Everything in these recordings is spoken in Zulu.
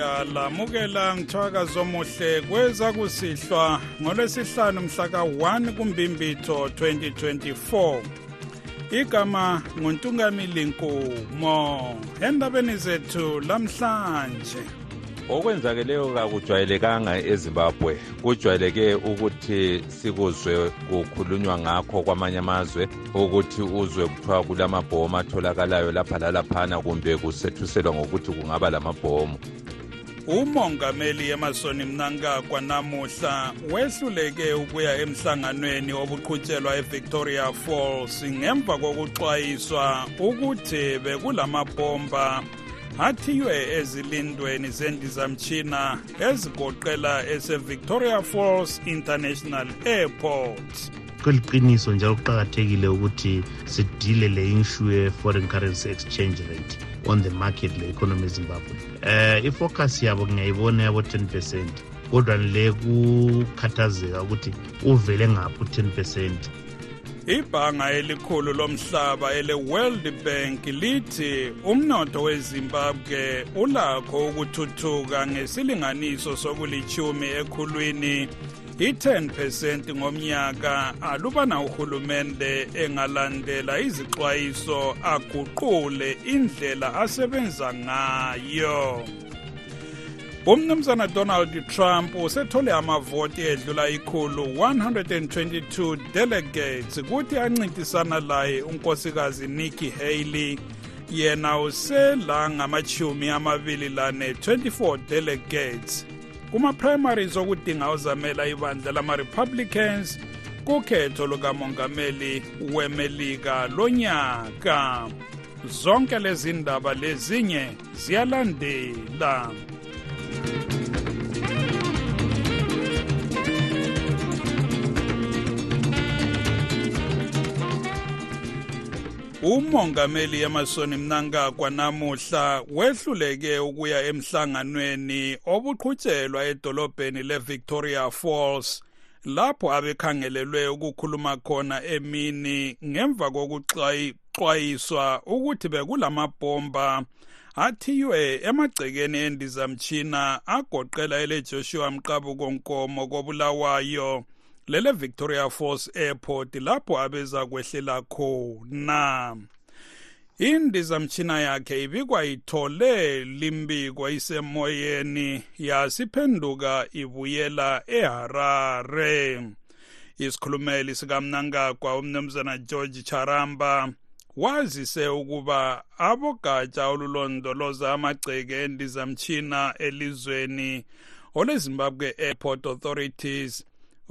siyalamukela ngithwakazi omuhle kweza kusihlwa ngolwesihlanu mhla ka-1 kumbimbitho 2024 igama nguntungamili nkumo endabeni zethu lamhlanje. Okwenzakeleyo kakujwayelekanga ezimbabwe kujwayeleke ukuthi sikuzwe kukhulunywa ngakho kwamanye amazwe ukuthi uzwe kuthiwa kulamabhomu atholakalayo lapha lalaphana kumbe kusethuselwa ngokuthi kungaba lamabhomu. Umongameli emasoni mnangagwa namuhla wehluleke ukuya emhlanganweni obuqhutshelwa evictoria falls ngemva kokuxwayiswa ukuthi bekulamabhomba. Athiywe ezilindweni zendizamtshina ezigoqela esevictoria falls international airport. Kweliqiniso njalo kuqakathekile ukuthi sidile le issue ye-foreign currency exchange rate on the market le-economy ezimbabwe um ifocus yabo ngiyayibona yabo-10 percent kodwa le kukhathazeka ukuthi uvele ngaphi u-10 percent. Ibhanga elikhulu lomhlaba ele-world bank lithi umnotho wezimbabwe ulakho ukuthuthuka ngesilinganiso sokulichumi ekhulwini i-10% ngomnyaka alubana uhulumende engalandela izixwayiso aguqule indlela asebenza ngayo. Umnumzana donald trump usethole amavoti edlula ikhulu 122 delegates kuthi ancintisana laye unkosikazi nikki haley. Yena usela ngamachumi amabili lane 24 delegates. Kuma-primaries okudinga uzamela ibandla lama-republicans kukhetho lukamongameli wemelika lonyaka zonke lezi ndaba lezinye ziyalandela. Umongameli emasoni mnangagwa namuhla wehluleke ukuya emhlanganweni obuqhutshelwa edolobheni le-victoria falls lapho abekhangelelwe ukukhuluma khona emini ngemva kokuxwayiswa ukuthi bekulamabhomba athiywe emagcekeni endizamtshina agoqela elejoshua mqabuko nkomo kobulawayo lele Victoria Falls Airport lapho abeza kwehlela khona. Indizamtshina yakhe ibikwa ithole limbikwa isemoyeni yasiphenduka ibuyela eHarare. Isikhulumeli sikamnangagwa umnumzana George Charamba wazise ukuba abogatsha olulondoloza amagceke endizamtshina elizweni olezimbabwe airport authorities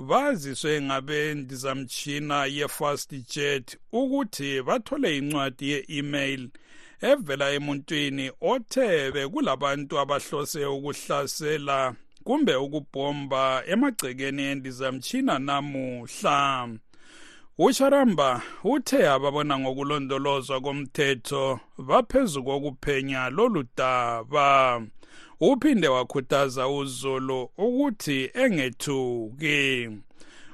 baziswe ngabendizamtshina ye-fast jet ukuthi bathole incwadi ye-email evela emuntwini othe bekulabantu abahlose ukuhlasela kumbe ukubhomba emagcekeni endizamtshina namuhla. Usharamba uthe ababona ngokulondolozwa komthetho baphezu kokuphenya lolu daba. Uphinde wakhuthaza uzulu ukuthi engethuki.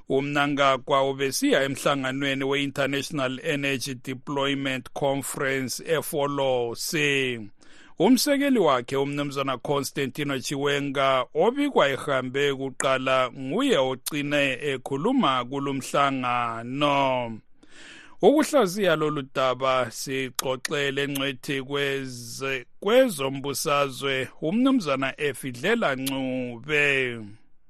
Umnangagwa ubesiya emhlanganweni we-international energy deployment conference efolosi. Umsekeli wakhe umnumzana constantino chiwenga obikwa ehambe kuqala nguye ogcine ekhuluma kulumhlangano ukuhlaziya lolu daba sixoxele engcwethi kwezombusazwe umnumzana efidlela ncube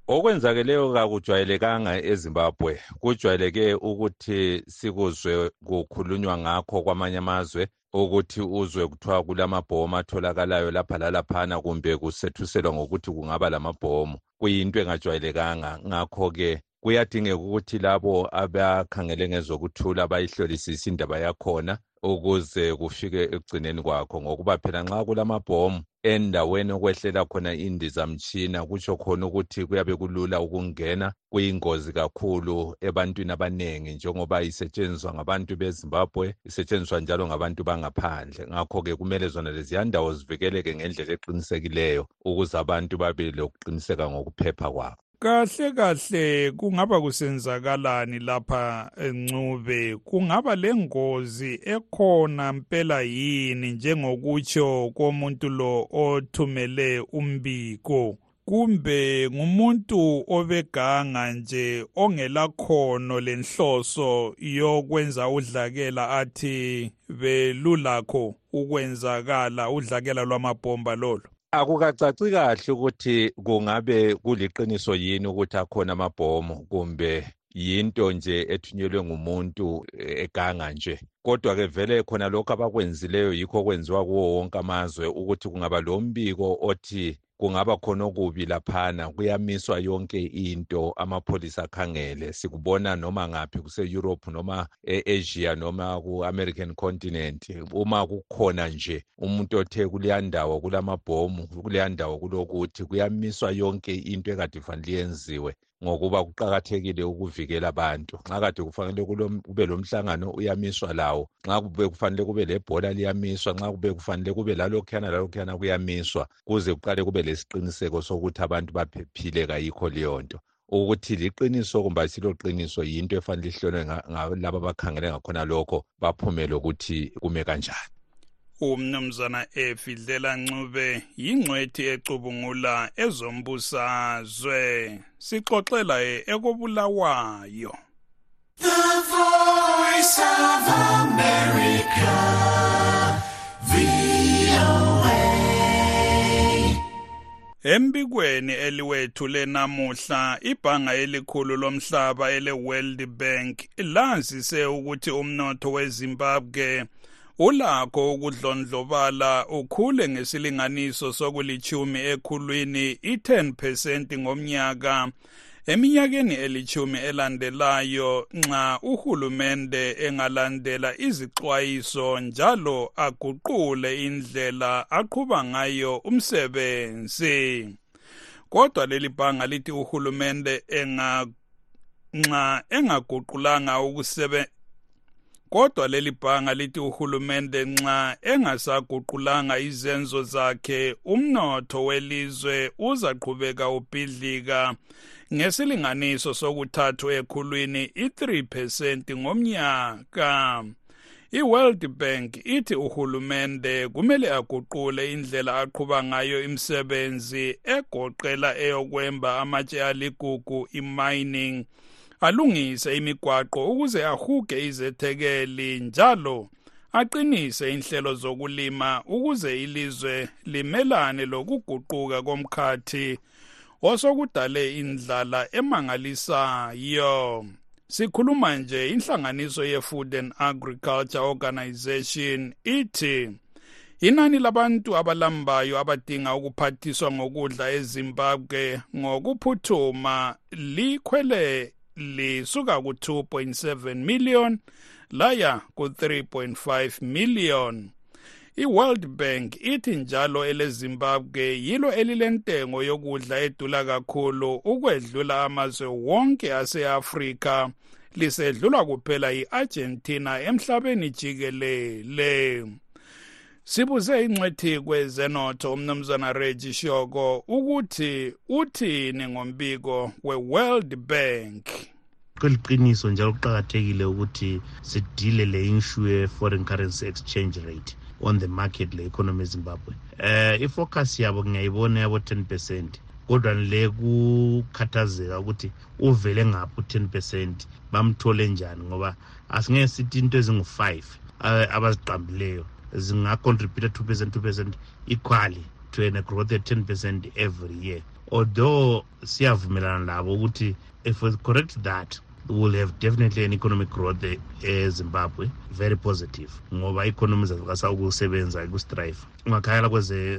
okwenzakeleyo kakujwayelekanga ezimbabwe. Kujwayeleke ukuthi sikuzwe kukhulunywa ngakho kwamanye amazwe ukuthi uzwe kuthiwa kulamabhomu atholakalayo lapha lalaphana kumbe kusethuselwa ngokuthi kungaba lamabhomu. Kuyinto engajwayelekanga. Ngakho-ke kuyadingeka ukuthi labo abakhangele ngezokuthula bayihlolisise indaba yakhona ukuze kufike ekugcineni kwakho ngokuba phela nxa kulamabhomu endaweni okwehlela khona indizamtshina kutsho khona ukuthi kuyabe kulula ukungena kuyingozi kakhulu ebantwini abaningi njengoba isetshenziswa ngabantu bezimbabwe isetshenziswa njalo ngabantu bangaphandle. Ngakho-ke kumele zona leziya ndawo zivikeleke ngendlela eqinisekileyo ukuze abantu babe lokuqiniseka ngokuphepha kwabo. Kahle kahle kungaba kusenzakalani lapha encube? Kungaba lengozi ekhona mpela yini njengokutsho komuntu lo othumele umbiko? Kumbe ngumuntu obeganga nje ongelakhono lenhloso yokwenza udlakela athi belulakho ukwenzakala udlakela lwamabhomba lolo akukacaci kahle ukuthi kungabe kuliqiniso yini ukuthi akhona amabhomu kumbe yinto nje ethunyelwe ngumuntu eganga nje? Kodwa-ke vele khona lokhu abakwenzileyo yikho okwenziwa kuwo wonke amazwe ukuthi kungaba lo mbiko othi kungaba khona okubi laphana kuyamiswa yonke into amapholisa akhangele. Sikubona noma ngaphi kuse-europe noma e-asia noma ku-american continent. Uma kukhona nje umuntu othe kuleya ndawo kulamabhomu kuleya ndawo kulokuthi kuyamiswa yonke into ekade kufanele yenziwe ngokuba kuqakathekile ukuvikela abantu. Nxa kade kufanele kube lomhlangano uyamiswa lawo nxa kube kufanele kube lebhola liyamiswa nxa kube kufanele kube lalokhuyana lalokhuyana kuyamiswa kuze kuqale kube lesiqiniseko sokuthi abantu baphephile kayikho leyo nto ukuthi liqiniso kumbe asiloqiniso yinto efanele ihlolwe ngalabo abakhangele ngakhona lokho baphume lokuthi kume kanjani. Umnumzana efidlela ncube yingcwethi ecubungula ezombusazwe. Sixoxela ekobulawayo. The voice of America, embikweni eliwethu lenamuhla ibhanga elikhulu lomhlaba ele-world bank lazise ukuthi umnotho wezimbabwe ulakho ukudlondlobala ukhule ngesilinganiso sokulichumi ekhulwini i-10 percent ngomnyaka. Eminyakeni elichumi elandelayo nxa uhulumende engalandela izixwayiso njalo aguqule indlela aqhuba ngayo umsebenzi. Kodwa leli bhanga lithi uhulumende enga nxa engaguqulanga kodwa leli bhanga lithi uhulumende nxa engasaguqulanga izenzo zakhe umnotho welizwe uzaqhubeka ubhidlika. Ngesilinganiso sokuthathu ekhulwini i-3 percent ngomnyaka. I-world bank ithi uhulumende kumele aguqule indlela aqhuba ngayo imisebenzi egoqela eyokwemba amatshe aligugu i-mining. Alungise imigwaqo ukuze ahuge izethekeli njalo aqinise inhlelo zokulima ukuze ilizwe limelane lokuguquka komkhathi osokudale indlala emangalisayo. Sikhuluma nje inhlanganiso ye-food and agriculture organization ithi inani labantu abalambayo abadinga ukuphathiswa ngokudla ezimbabwe ngokuphuthuma likhwele lisuka ku-2.7 million laya ku-3.5 million. I-world bank ithi njalo elezimbabwe yilo elilentengo yokudla edula kakhulu ukwedlula amazwe wonke ase-afrika. Lisedlulwa kuphela i-argentina emhlabeni jikelele. Sibuze ingcwethi kwezenotho umnumzana regi shoko ukuthi uthini ngombiko we-world bank? Kweliqiniso njalo kuqakathekile ukuthi sidile le issue ye-foreign currency exchange rate on the market le-economy ezimbabwe um ifocus yabo ngiyayibona yabo-10 percent kodwa le kukhathazeka ukuthi uvele ngaphi u-10 percent bamthole njani ngoba asingeke sithi into ezingu-five abaziqambileyo. Zingacontributa 2 percent 2 percent equally to an growth at 10 percent every year. Although siyavumelana labo ukuthi if we correct that we'll have definitely an economic growth ezimbabwe very positive ngoba i-economy zazikasa ukusebenza kustrive ungakhayela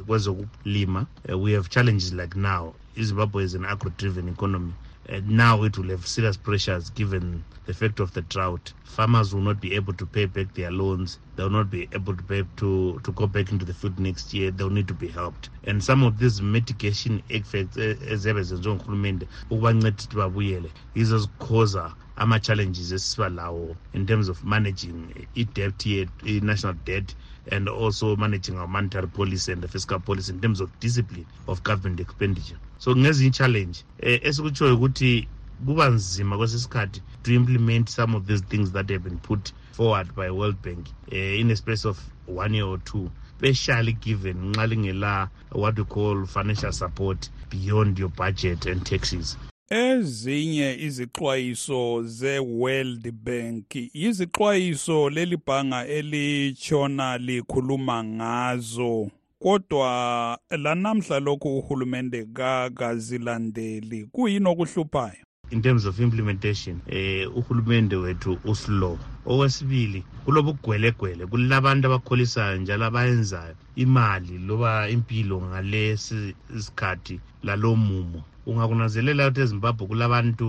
kwezokulima uh, we have challenges like now. Izimbabwe is an agro driven economy uh, now it will have serious pressures given the fact of the drought. Farmers will not be able to pay back their loans. They will not be able to pay to, to go back into the field next year. They'll need to be helped. And some of these mitigation effects eziyabe zenziwe nguhulumende ukubanceda ukuthi babuyele yizo zikhoza ama-challenges esiba lawo in terms of managing i-debt yethu i-national debt and also managing our monetary policy and the fiscal policy in terms of discipline of government expenditure. So ngezinye i-challenge um esikutshoyo ukuthi kuba nzima kwesisikhathi to implement some of these things that have been put forward by world bank uh, in a space of one year or two especially given nxa what we call financial support beyond your budget and taxes ezinye izixwayiso ze-world bank yizixwayiso leli bhanga elitshona likhuluma ngazo kodwa lanamhla lokhu uhulumende kakazilandeli kuyini okuhluphayo in terms of implementation eh uhulumende wethu uslow. Okwesibili kulobugwelegwele kulabantu abakholisayo njalo abayenzayo imali loba impilo ngalesi isikhathi lalo mumo. Ungakunazelela ukuthi ezimbabwe kulabantu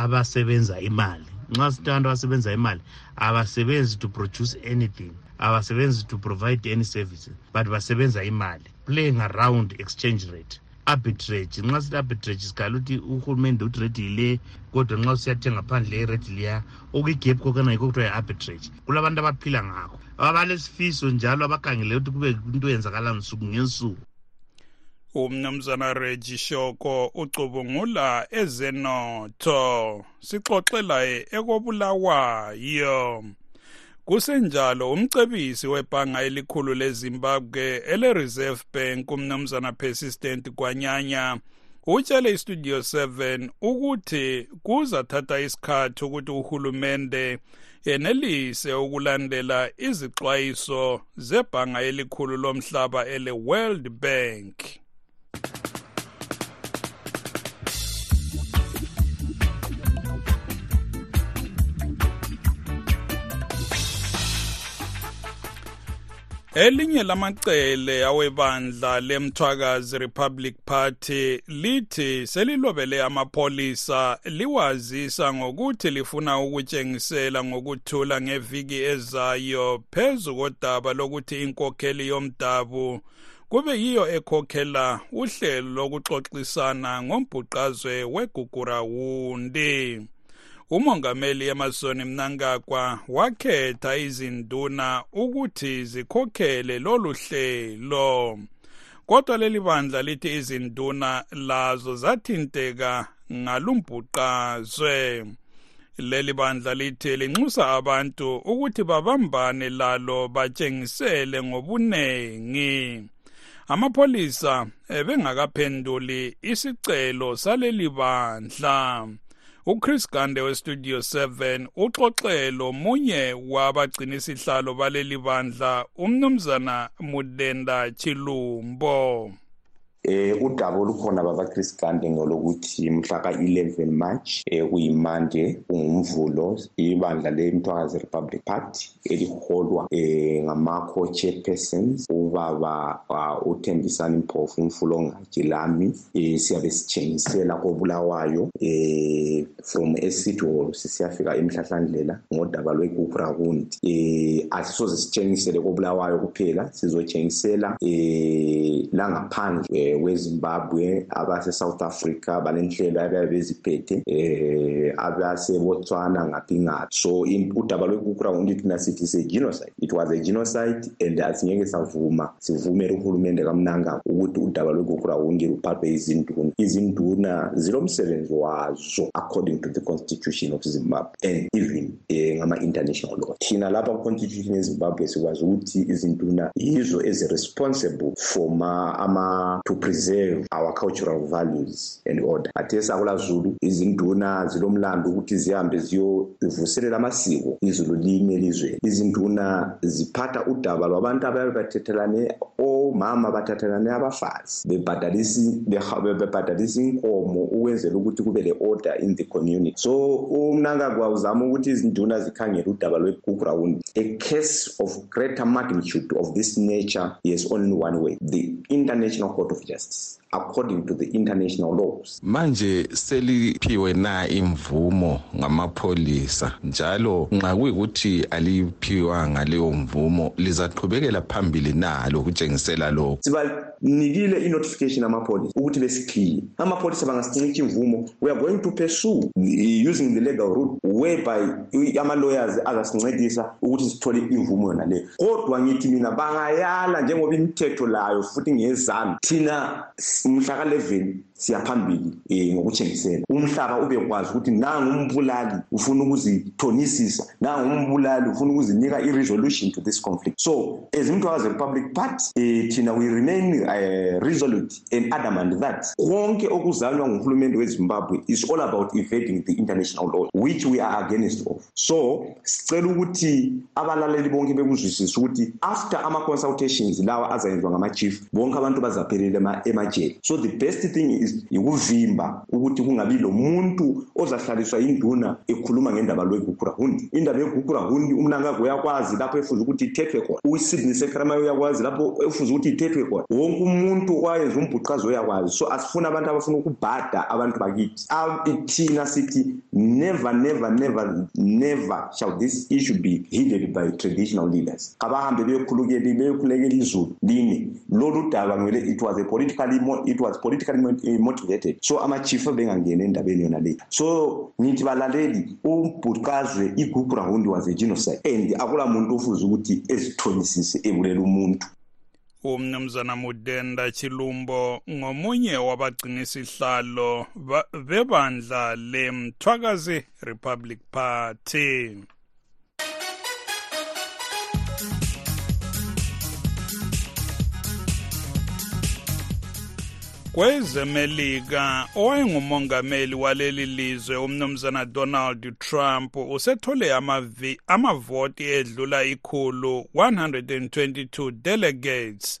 abasebenza imali. Nxa sithi abantu abasebenza imali abasebenzi to produce anything abasebenzi to provide any services but basebenza imali. Playing around exchange rate arbitrage. Nxa sithi arbitrage sikhala ukuthi uhulumende uthi rate yile kodwa nxa usiyathenga phandle irate liya okuyigap kokana yikho kuthiwa yi-arbitrage. Kulabantu abaphila ngakho. Abalesifiso njalo abakhangele ukuthi kube into eyenzakala nsuku ngensuku umnumzana regi shoko ucubungula ezenotho sixoxelaye ekobulawayo kusenjalo umcebisi webhanga elikhulu lezimbabwe ele-reserve bank umnumzana persistent kwanyanya utshele istudio 7 ukuthi kuzathatha isikhathi ukuthi uhulumende yenelise ukulandela izixwayiso zebhanga elikhulu lomhlaba ele-world bank. Elinye lamacele awebandla lemthwakazi republic party lithi selilobele amapholisa liwazisa ngokuthi lifuna ukutshengisela ngokuthula ngeviki ezayo phezu kodaba lokuthi inkokheli yomdabu kube yiyo ekhokhela uhlelo lokuxoxisana ngombhuqazwe wegugurawundi umongameli emerson mnangagwa wakhetha izinduna ukuthi zikhokhele lolu hlelo. Kodwa leli bandla lithi izinduna lazo zathinteka ngalumbhuqazwe. Leli bandla lithi linxusa abantu ukuthi babambane lalo batshengisele ngobunengi. Amapholisa ebengakaphenduli isicelo saleli bandla. Uchris gande westudio 7 uxoxelo munye wabagcinisihlalo baleli bandla umnumzana mudenda chilumbo eh udaba olukhona baba Chris Gande ngolokuthi mhla ka11 March eh kuyimande kungumvulo ibandla lemthwakazi Republic Party eliholwa eh ngama co-chairpersons ubaba uh, uThembisani Mpofu umfulongaji lami. Eh siyabe sitshengisela kobulawayo eh from esitho sisiyafika emhlahlandlela ngodaba lwegugurakundi eh asisoze sitshengisele kobulawayo kuphela sizotshengisela eh langaphandle eh, wezimbabwe abase-south africa balenhlelo ababe beziphethe eh abasebotswana ngaphi ngaphi. So udaba lwekukrawundi thina sithi se-genocide it was a genocide and asingeke savuma sivumele uhulumende kamnanga ukuthi udaba lwekukrawundi luphathwe izinduna. Izinduna zilomsebenzi wazo according to the constitution of zimbabwe and even eh, ngama-international law. Thina lapha ku-constitution yezimbabwe sikwazi ukuthi izinduna yizo ezi-responsible for ma ama to preserve our cultural values and order. Athesi akulazulu izinduna zilomlando ukuthi zihambe ziyovuselela amasiko izulu lini elizweni izinduna ziphatha udaba lwabantu ababe bathethelane omama bathathelane abafazi. Bebhadalisa inkomo ukwenzela ukuthi kube le-order in the community. So umnangagwa uzama ukuthi izinduna zikhangele udaba lwegugrawundi a case of greater magnitude of this nature is only one way the international court of justice guests. According to the international laws. Manje seliphiwe na imvumo ngamapholisa njalo nxa kuyikuthi aliphiwanga leyo mvumo lizaqhubekela phambili na lokutshengisela lokho sibanikile i-notification amapholisa ukuthi besikhiye amapholisa bangasinika imvumo we are going to pursue using the legal route whereby ama-lawyers azasincedisa ukuthi sithole imvumo yona leyo kodwa ngithi mina bangayala njengoba imithetho layo futhi ngezami thina mhlaka 11 siyaphambili um ngokutshengisela. Umhlaba ube kwazi ukuthi nangumbulali ufuna ukuzithonisisa nangumbulali ufuna ukuzinika i-resolution to this conflict. So as umthwakazi republic party um thina we remain uh, resolute and adamant that konke okuzanywa nguhulumende wezimbabwe is all about evading the international law which we are against of. So sicela ukuthi abalaleli bonke bekuzwisise ukuthi after ama-consultations lawa azayenziwa ngama-chief bonke abantu bazaphelela emajele. So the best thing is yikuvimba ukuthi kungabi lo muntu ozahlaliswa yinduna ekhuluma ngendaba lwegugurahundi indaba yegugurahundi umnangagwe uyakwazi lapho efuze ukuthi ithethwe khona. Usidney sekramayo uyakwazi lapho efuze ukuthi ithethwe khona. Wonke umuntu owayenza umbhuqazi uyakwazi. So asifuni abantu abafuna ukubhada abantu bakithi. Thina sithi never never never never shall this issue be heeded by traditional leaders. Abahambe beyokhulukela beyokhulekela izulu line lolu daba ngele it was a politically it was politically motivated so ama-chief bengangena endabeni yona le. So ngithi balaleli umbhuqazwe igroup round was a genocide and akula muntu ofuze ukuthi ezithonisise ebulela umuntu. Umnumzana mudenda chilumbo ngomunye wabagcinisihlalo bebandla lemthwakazi republic party. Kwezemelika owayengumongameli waleli lizwe umnumzana donald trump usethole amavoti edlula ikhulu 122 delegates.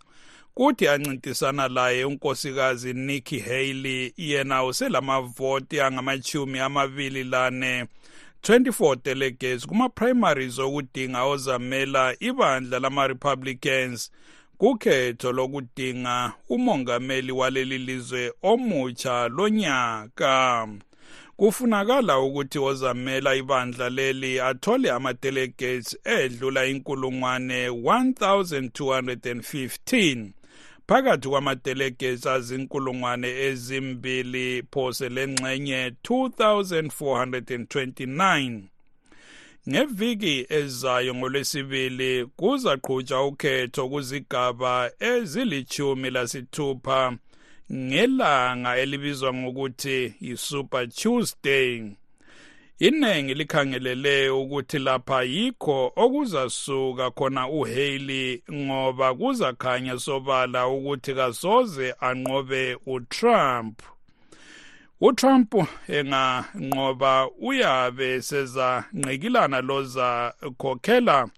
Kuthi ancintisana laye unkosikazi nikki haley yena uselamavoti angamachumi amabili lane. 24 delegates kuma-primaries okudinga ozamela ibandla lama-republicans kukhetho lokudinga umongameli waleli lizwe omutsha lonyaka. Kufunakala ukuthi ozamela ibandla leli athole ama-delegates edlula inkulungwane 1215 phakathi kwama-delegates azinkulungwane ezimbili phose lengxenye 2429 ngeviki ezayo ngolwesibili kuzaqhutshwa ukhetho kuzigaba ezilithumi lasithupha ngelanga elibizwa ngokuthi yi-super tuesday. Iningi likhangelele ukuthi lapha yikho okuzasuka khona uhaley ngoba kuzakhanya sobala ukuthi kasoze anqobe utrump. Utrump enganqoba uyabe seza ngqikilana loza khokhela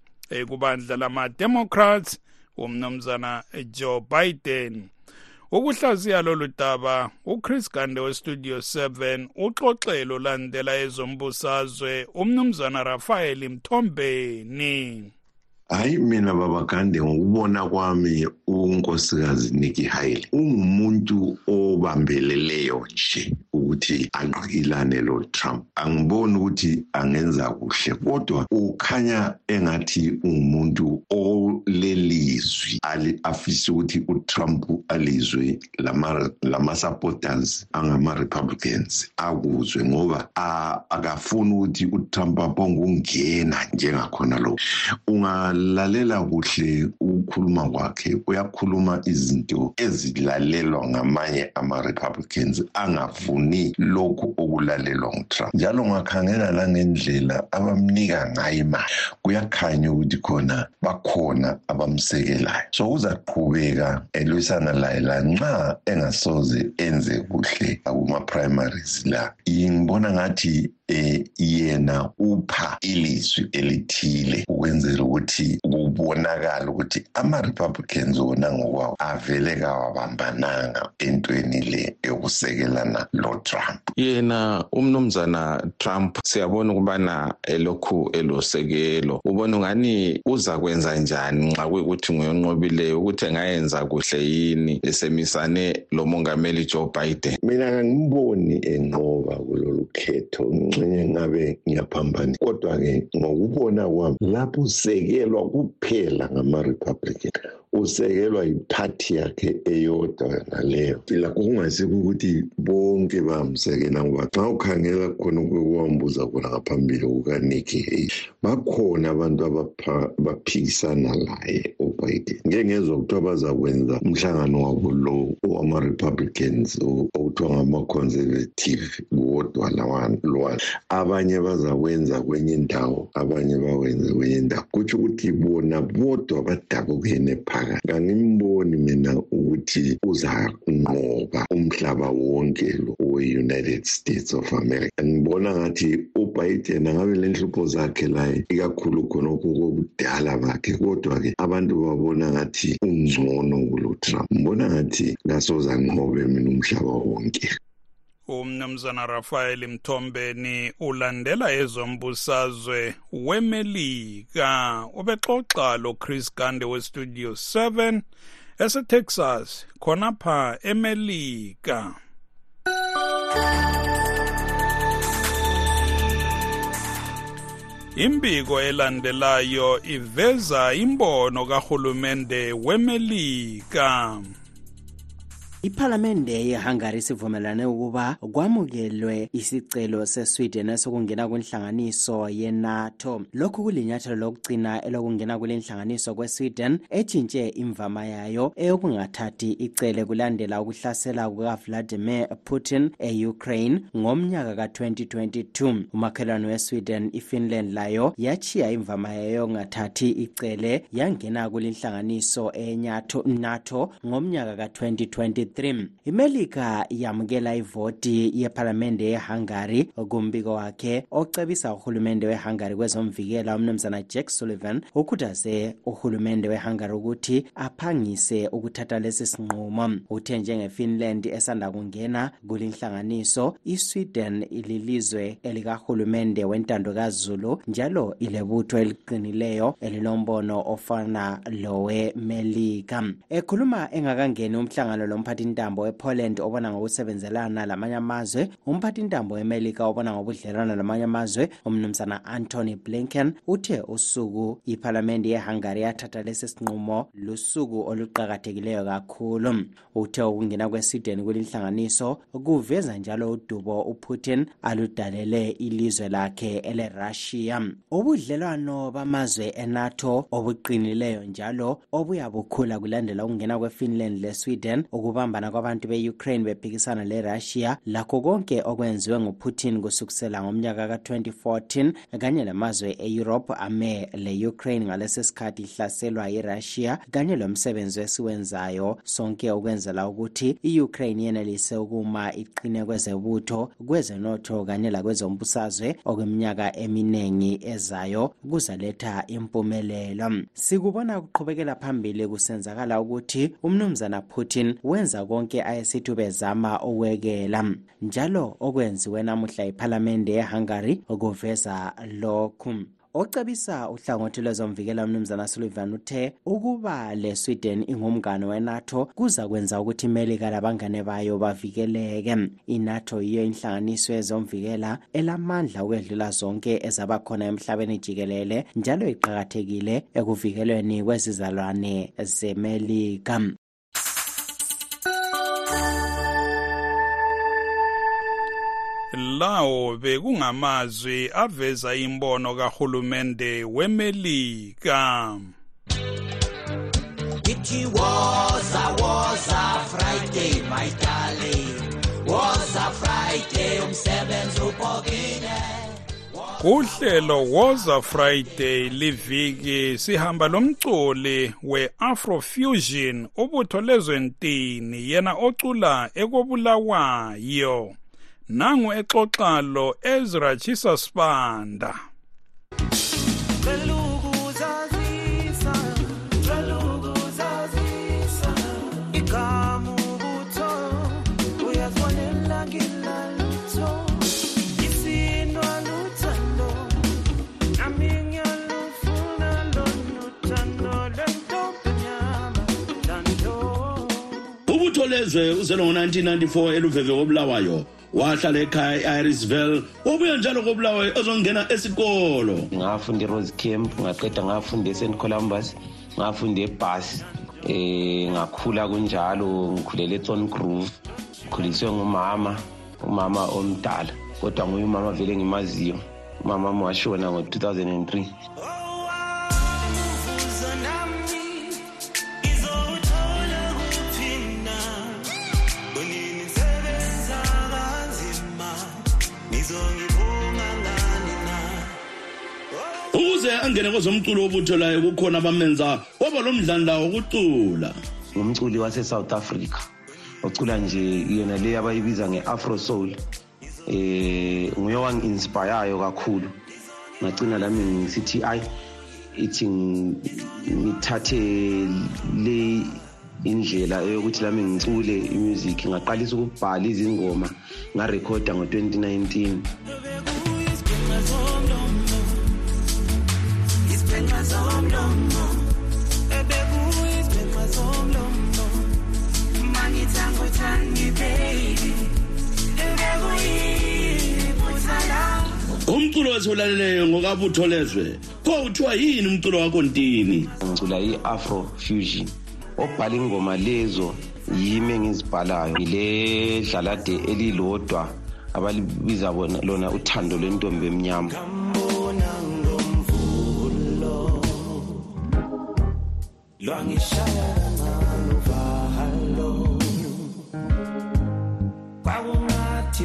kubandla lama-democrats umnumzana joe biden. Ukuhlaziya lolu daba uchris gande westudio 7 uxoxelo olandela ezombusazwe umnumzana rafael mthombeni. Hayi mina babagande ngokubona kwami unkosikazi Nikki Haley ungumuntu obambeleleyo nje ukuthi angqikilane lo Trump. Angiboni ukuthi angenza kuhle kodwa ukhanya engathi ungumuntu olelizwi afisa ukuthi uTrump alizwe lama lama supporters angama Republicans akuzwe ngoba akafuni ukuthi uTrump abonge ungena njengakhona lo unga lalela kuhle ukukhuluma kwakhe uyakhuluma izinto ezilalelwa ngamanye ama-republicans angafuni lokhu okulalelwa ngutrump. Njalo ngakhangela langendlela abamnika ngayo imali kuyakhanya ukuthi khona bakhona abamsekelayo. So uzaqhubeka elwisana laye lanxa engasoze enze kuhle akuma-primaries la. Ngibona ngathi eh yena upha ilizwi elithile ukwenzela ukuthi kubonakala ukuthi ama-republicans wona ngokwawo avele kawabambananga entweni le ukusekelana lo-trump. Yena umnumzana trump siyabona ukubana elokhu elosekelo. Ubona ungani uza kwenza njani nxa kuyikuthi nguyonqobileyo ukuthi engayenza kuhle yini esemisane lomongameli joe biden? Mina kangimboni enqoba kulolu khetho. Ngixenye ngabe ngiyaphambana. Kodwa-ke ngokubona kwami lapho usekelwa kuphela ngama-republican. Usekelwa yiphathi yakhe eyodwa naleyo. Lakho kungasikho ukuthi bonke bamsekela ngoba xa ukhangela khona kwambuza khona ngaphambili kukanikki haley bakhona abantu abaphikisana laye ubiden. Ngeke ngezwa kuthiwa bazakwenza umhlangano wabo lo wama-republicans okuthiwa ngama-conservative kuwodwa lwana abanye bazakwenza kwenye indawo abanye bawenze kwenye indawo. Kutsho ukuthi bona bodwa badabukene phakathi kangimboni mina ukuthi uzanqoba umhlaba wonke lo we-united states of america. Ngibona ngathi ubiden angabe le nhlupho zakhe laye ikakhulu khonokho kobudala bakhe. Kodwa-ke abantu babona ngathi ungcono kulo trump. Ngibona ngathi kasozanqobe mina umhlaba wonke. Umnumzana rafael mthombeni ulandela ezombusazwe wemelika. Ubexoxa lo chris gande westudio 7 esetexas khonapha emelika. Imbiko elandelayo iveza imbono kahulumende wemelika. Iphalamende yehungary sivumelane ukuba kwamukelwe isicelo sesweden esokungena kwinhlanganiso yenato. Lokhu kulinyathelo lokugcina elokungena kule nhlanganiso kwesweden etshintshe imvama yayo eyokungathathi icele kulandela ukuhlasela kukavladimir putin e-ukraine ngomnyaka ka-2022 umakhelwane wesweden ifinland layo yachiya imvama yayo yokungathathi icele yangena kulinhlanganiso enato ngomnyaka ka-2023 23 imelika yamukela ivoti yephalamende yehungary kumbiko wakhe ocebisa uhulumende wehungary kwezomvikela umnumzana jack sullivan ukhuthaze uhulumende wehungary ukuthi aphangise ukuthatha lesi sinqumo. Uthe njengefinland esanda kungena kulinhlanganiso isweden ililizwe elikahulumende wentando kazulu njalo ilebutho eliqinileyo elilombono ofana lowemelika ekhuluma engakangeni umhlangano lomphathi umphathintambo wepoland obona ngokusebenzelana lamanye amazwe umphathintambo wemelika obona ngobudlelwana lamanye amazwe umnumzana antony blinken uthe usuku iphalamende yehungary yathatha lesi sinqumo lusuku oluqakathekileyo kakhulu. Uthe ukungena kwesweden kulinhlanganiso kuveza njalo udubo uputin aludalele ilizwe lakhe elerussia. Ubudlelwano bamazwe enato obuqinileyo njalo obuyabukhula kulandela ukungena kwefinland lesweden ukubambana kwabantu be-ukraine bephikisana lerussia lakho konke okwenziwe nguputin kusukisela ngomnyaka ka-2014 kanye lamazwe e-europe ame le-ukraine ngalesi sikhathi ihlaselwa irussia kanye lomsebenzi wesiwenzayo sonke ukwenzela ukuthi i-ukraine yenelise ukuma iqine kwezebutho kwezenotho kanye lakwezombusazwe okweminyaka eminingi ezayo kuzaletha impumelelo. Sikubona kuqhubekela phambili kusenzakala ukuthi umnumzana putin wenza konke ayesithi bezama ukwekela. Njalo okwenziwe namuhla iphalamende yehungary kuveza lokhu. Ocebisa uhlangothi lwezomvikela umnumzana sullivan uthe ukuba le-sweden ingumngane wenato kuza kwenza ukuthi imelika labangane bayo bavikeleke. Inato yiyo inhlanganiso yezomvikela elamandla ukwedlula zonke ezaba khona emhlabeni jikelele njalo iqakathekile ekuvikelweni kwezizalwane zemelika. Lawo bekungamazwi aveza imbono kahulumende wemelika. It was a was a Friday my darling. Was a Friday umsebenzi ubhokile kuhlelo woza friday liviki sihamba lomculi we-afrofusion ubutho lezwentini yena ocula ekobulawayo. nangu exoxa lo Ezra Chisa Spanda Belukuzazisa belukuzazisa igamu butho uyazwana emlangilalutho isinwa luthando nami ngiyalufuna lona uthando lwentombi nyama uthando ubutho lezwe uzelo ngo-1994 eluveve kobulawayo wahlala ekhaya e-irisville. Wabuya njalo kobulawayo ezongena esikolo. Ngafunda e-rose camp ngaqeda ngafunda e-st columbus ngafunda ebhasi eh ngakhula kunjalo ngikhulela eThorn Grove khuliswe ngumama umama omdala kodwa nguye umama vele ngimaziyo umama washona ngo-2003 angene kwezomculo wobutho layo kukhona abamenza waba lo mdlandla wokucula. Ngumculi wase-south africa ocula nje yona le abayibiza nge-afro soul eh nguye wangi-inspireyo kakhulu. Ngagcina lami ngisithi ayi ithi ngithathe le indlela yokuthi lami ngicule imusic ngaqalisa ukubhala izingoma ngarekhoda ngo-2019 Isipenqa somlomo ebekuyi isipenqa somlomo mangithanga uthandi baby ebekuyi phutha la. Umculo wesiwulaleleyo ngokabutholezwe kuthiwa yini umculo wakho ntini? Ngicula i-afro fusion. Obhala ingoma lezo yimi engizibhalayo. Yile dlalade elilodwa abalibiza bona lona uthando lwentombi emnyama. Ngangishaya ngalova halo Kwakungathi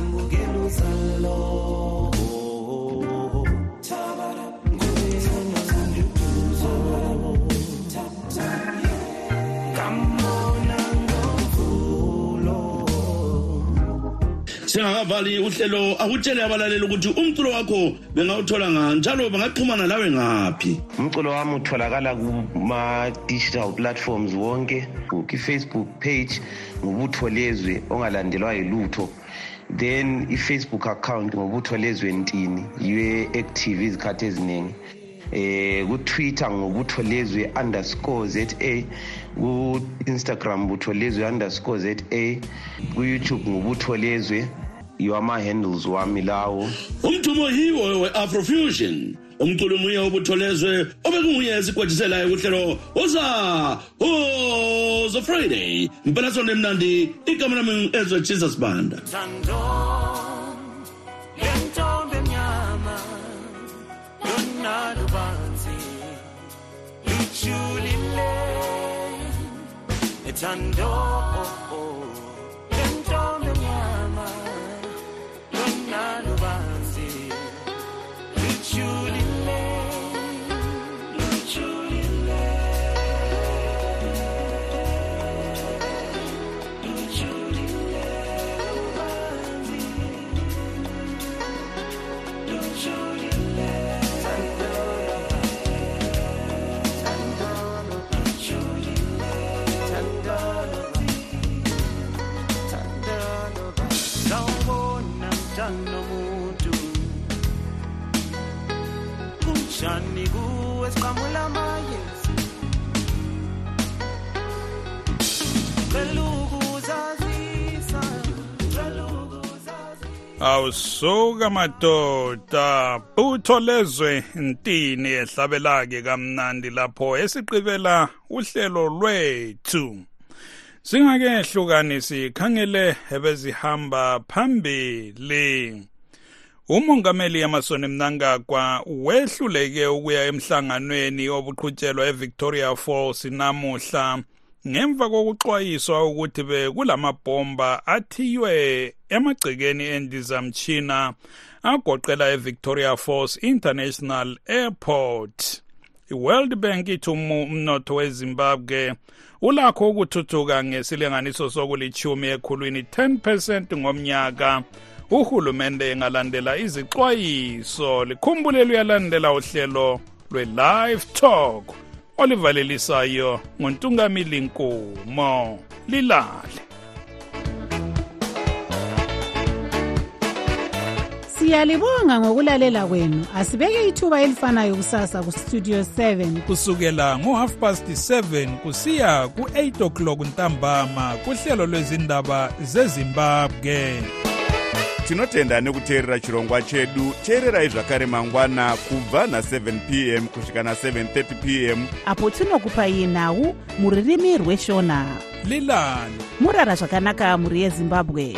singakavali uhlelo akutshele abalaleli ukuthi umculo wakho bengawuthola ngani njalo bangaxhumana lawe ngaphi? Umculo wami utholakala kuma-digital platforms wonke. I-facebook page ngubutho lezwe ongalandelwa yilutho. Then i-facebook account ngobutho lezwe ntini yiyo active izikhathi eziningi. Eh ku-twitter ngobutho lezwe underscore za ku-instagram butho lezwe underscore za ku-youtube ngobutho lezwe. Yiwama-handles wami lawo umthumo yiwo we-afrofusion umculo munye obutholezwe obekunguye esigwejiselayo kuhlelo uza uzo friday. Mpelasonto emnandi igama lami ezwe jesus banda. Thando ukuzazisa awusuka madoda butho lezwe ntini ehlabelake kamnandi lapho esiqibela uhlelo lwethu. Singake hlukani sikhangele ebezihamba phambili. Umongameli emerson mnangagwa wehluleke ukuya emhlanganweni obuqhutshelwa evictoria falls namuhla. Ngemva kokuxwayiswa ukuthi bekulamabhomba athiywe emagcekeni endizamtshina agoqela evictoria falls international airport i-world bank ithi umnotho wezimbabwe ulakho ukuthuthuka ngesilinganiso sokulithumi ekhulwini 10 percent ngomnyaka. Uhulumende engalandela izixwayiso. Likhumbule luyalandela uhlelo lwe-live talk. Olivalelisayo nguntungamili nkumo lilale. Siyalibonga ngokulalela kwenu. Asibeke ithuba elifanayo kusasa kustudio 7 kusukela ngo-half past 7 kusiya ku-8 o'clock ntambama kuhlelo lwezindaba zezimbabwe. Tinotenda nekuteerera chirongwa chedu. Teererai zvakare mangwana kubva na7 p m kusvika na730 p m. Apo tinokupai nhau muririmi rweshona. Lilani. Murara zvakanaka mhuri yezimbabwe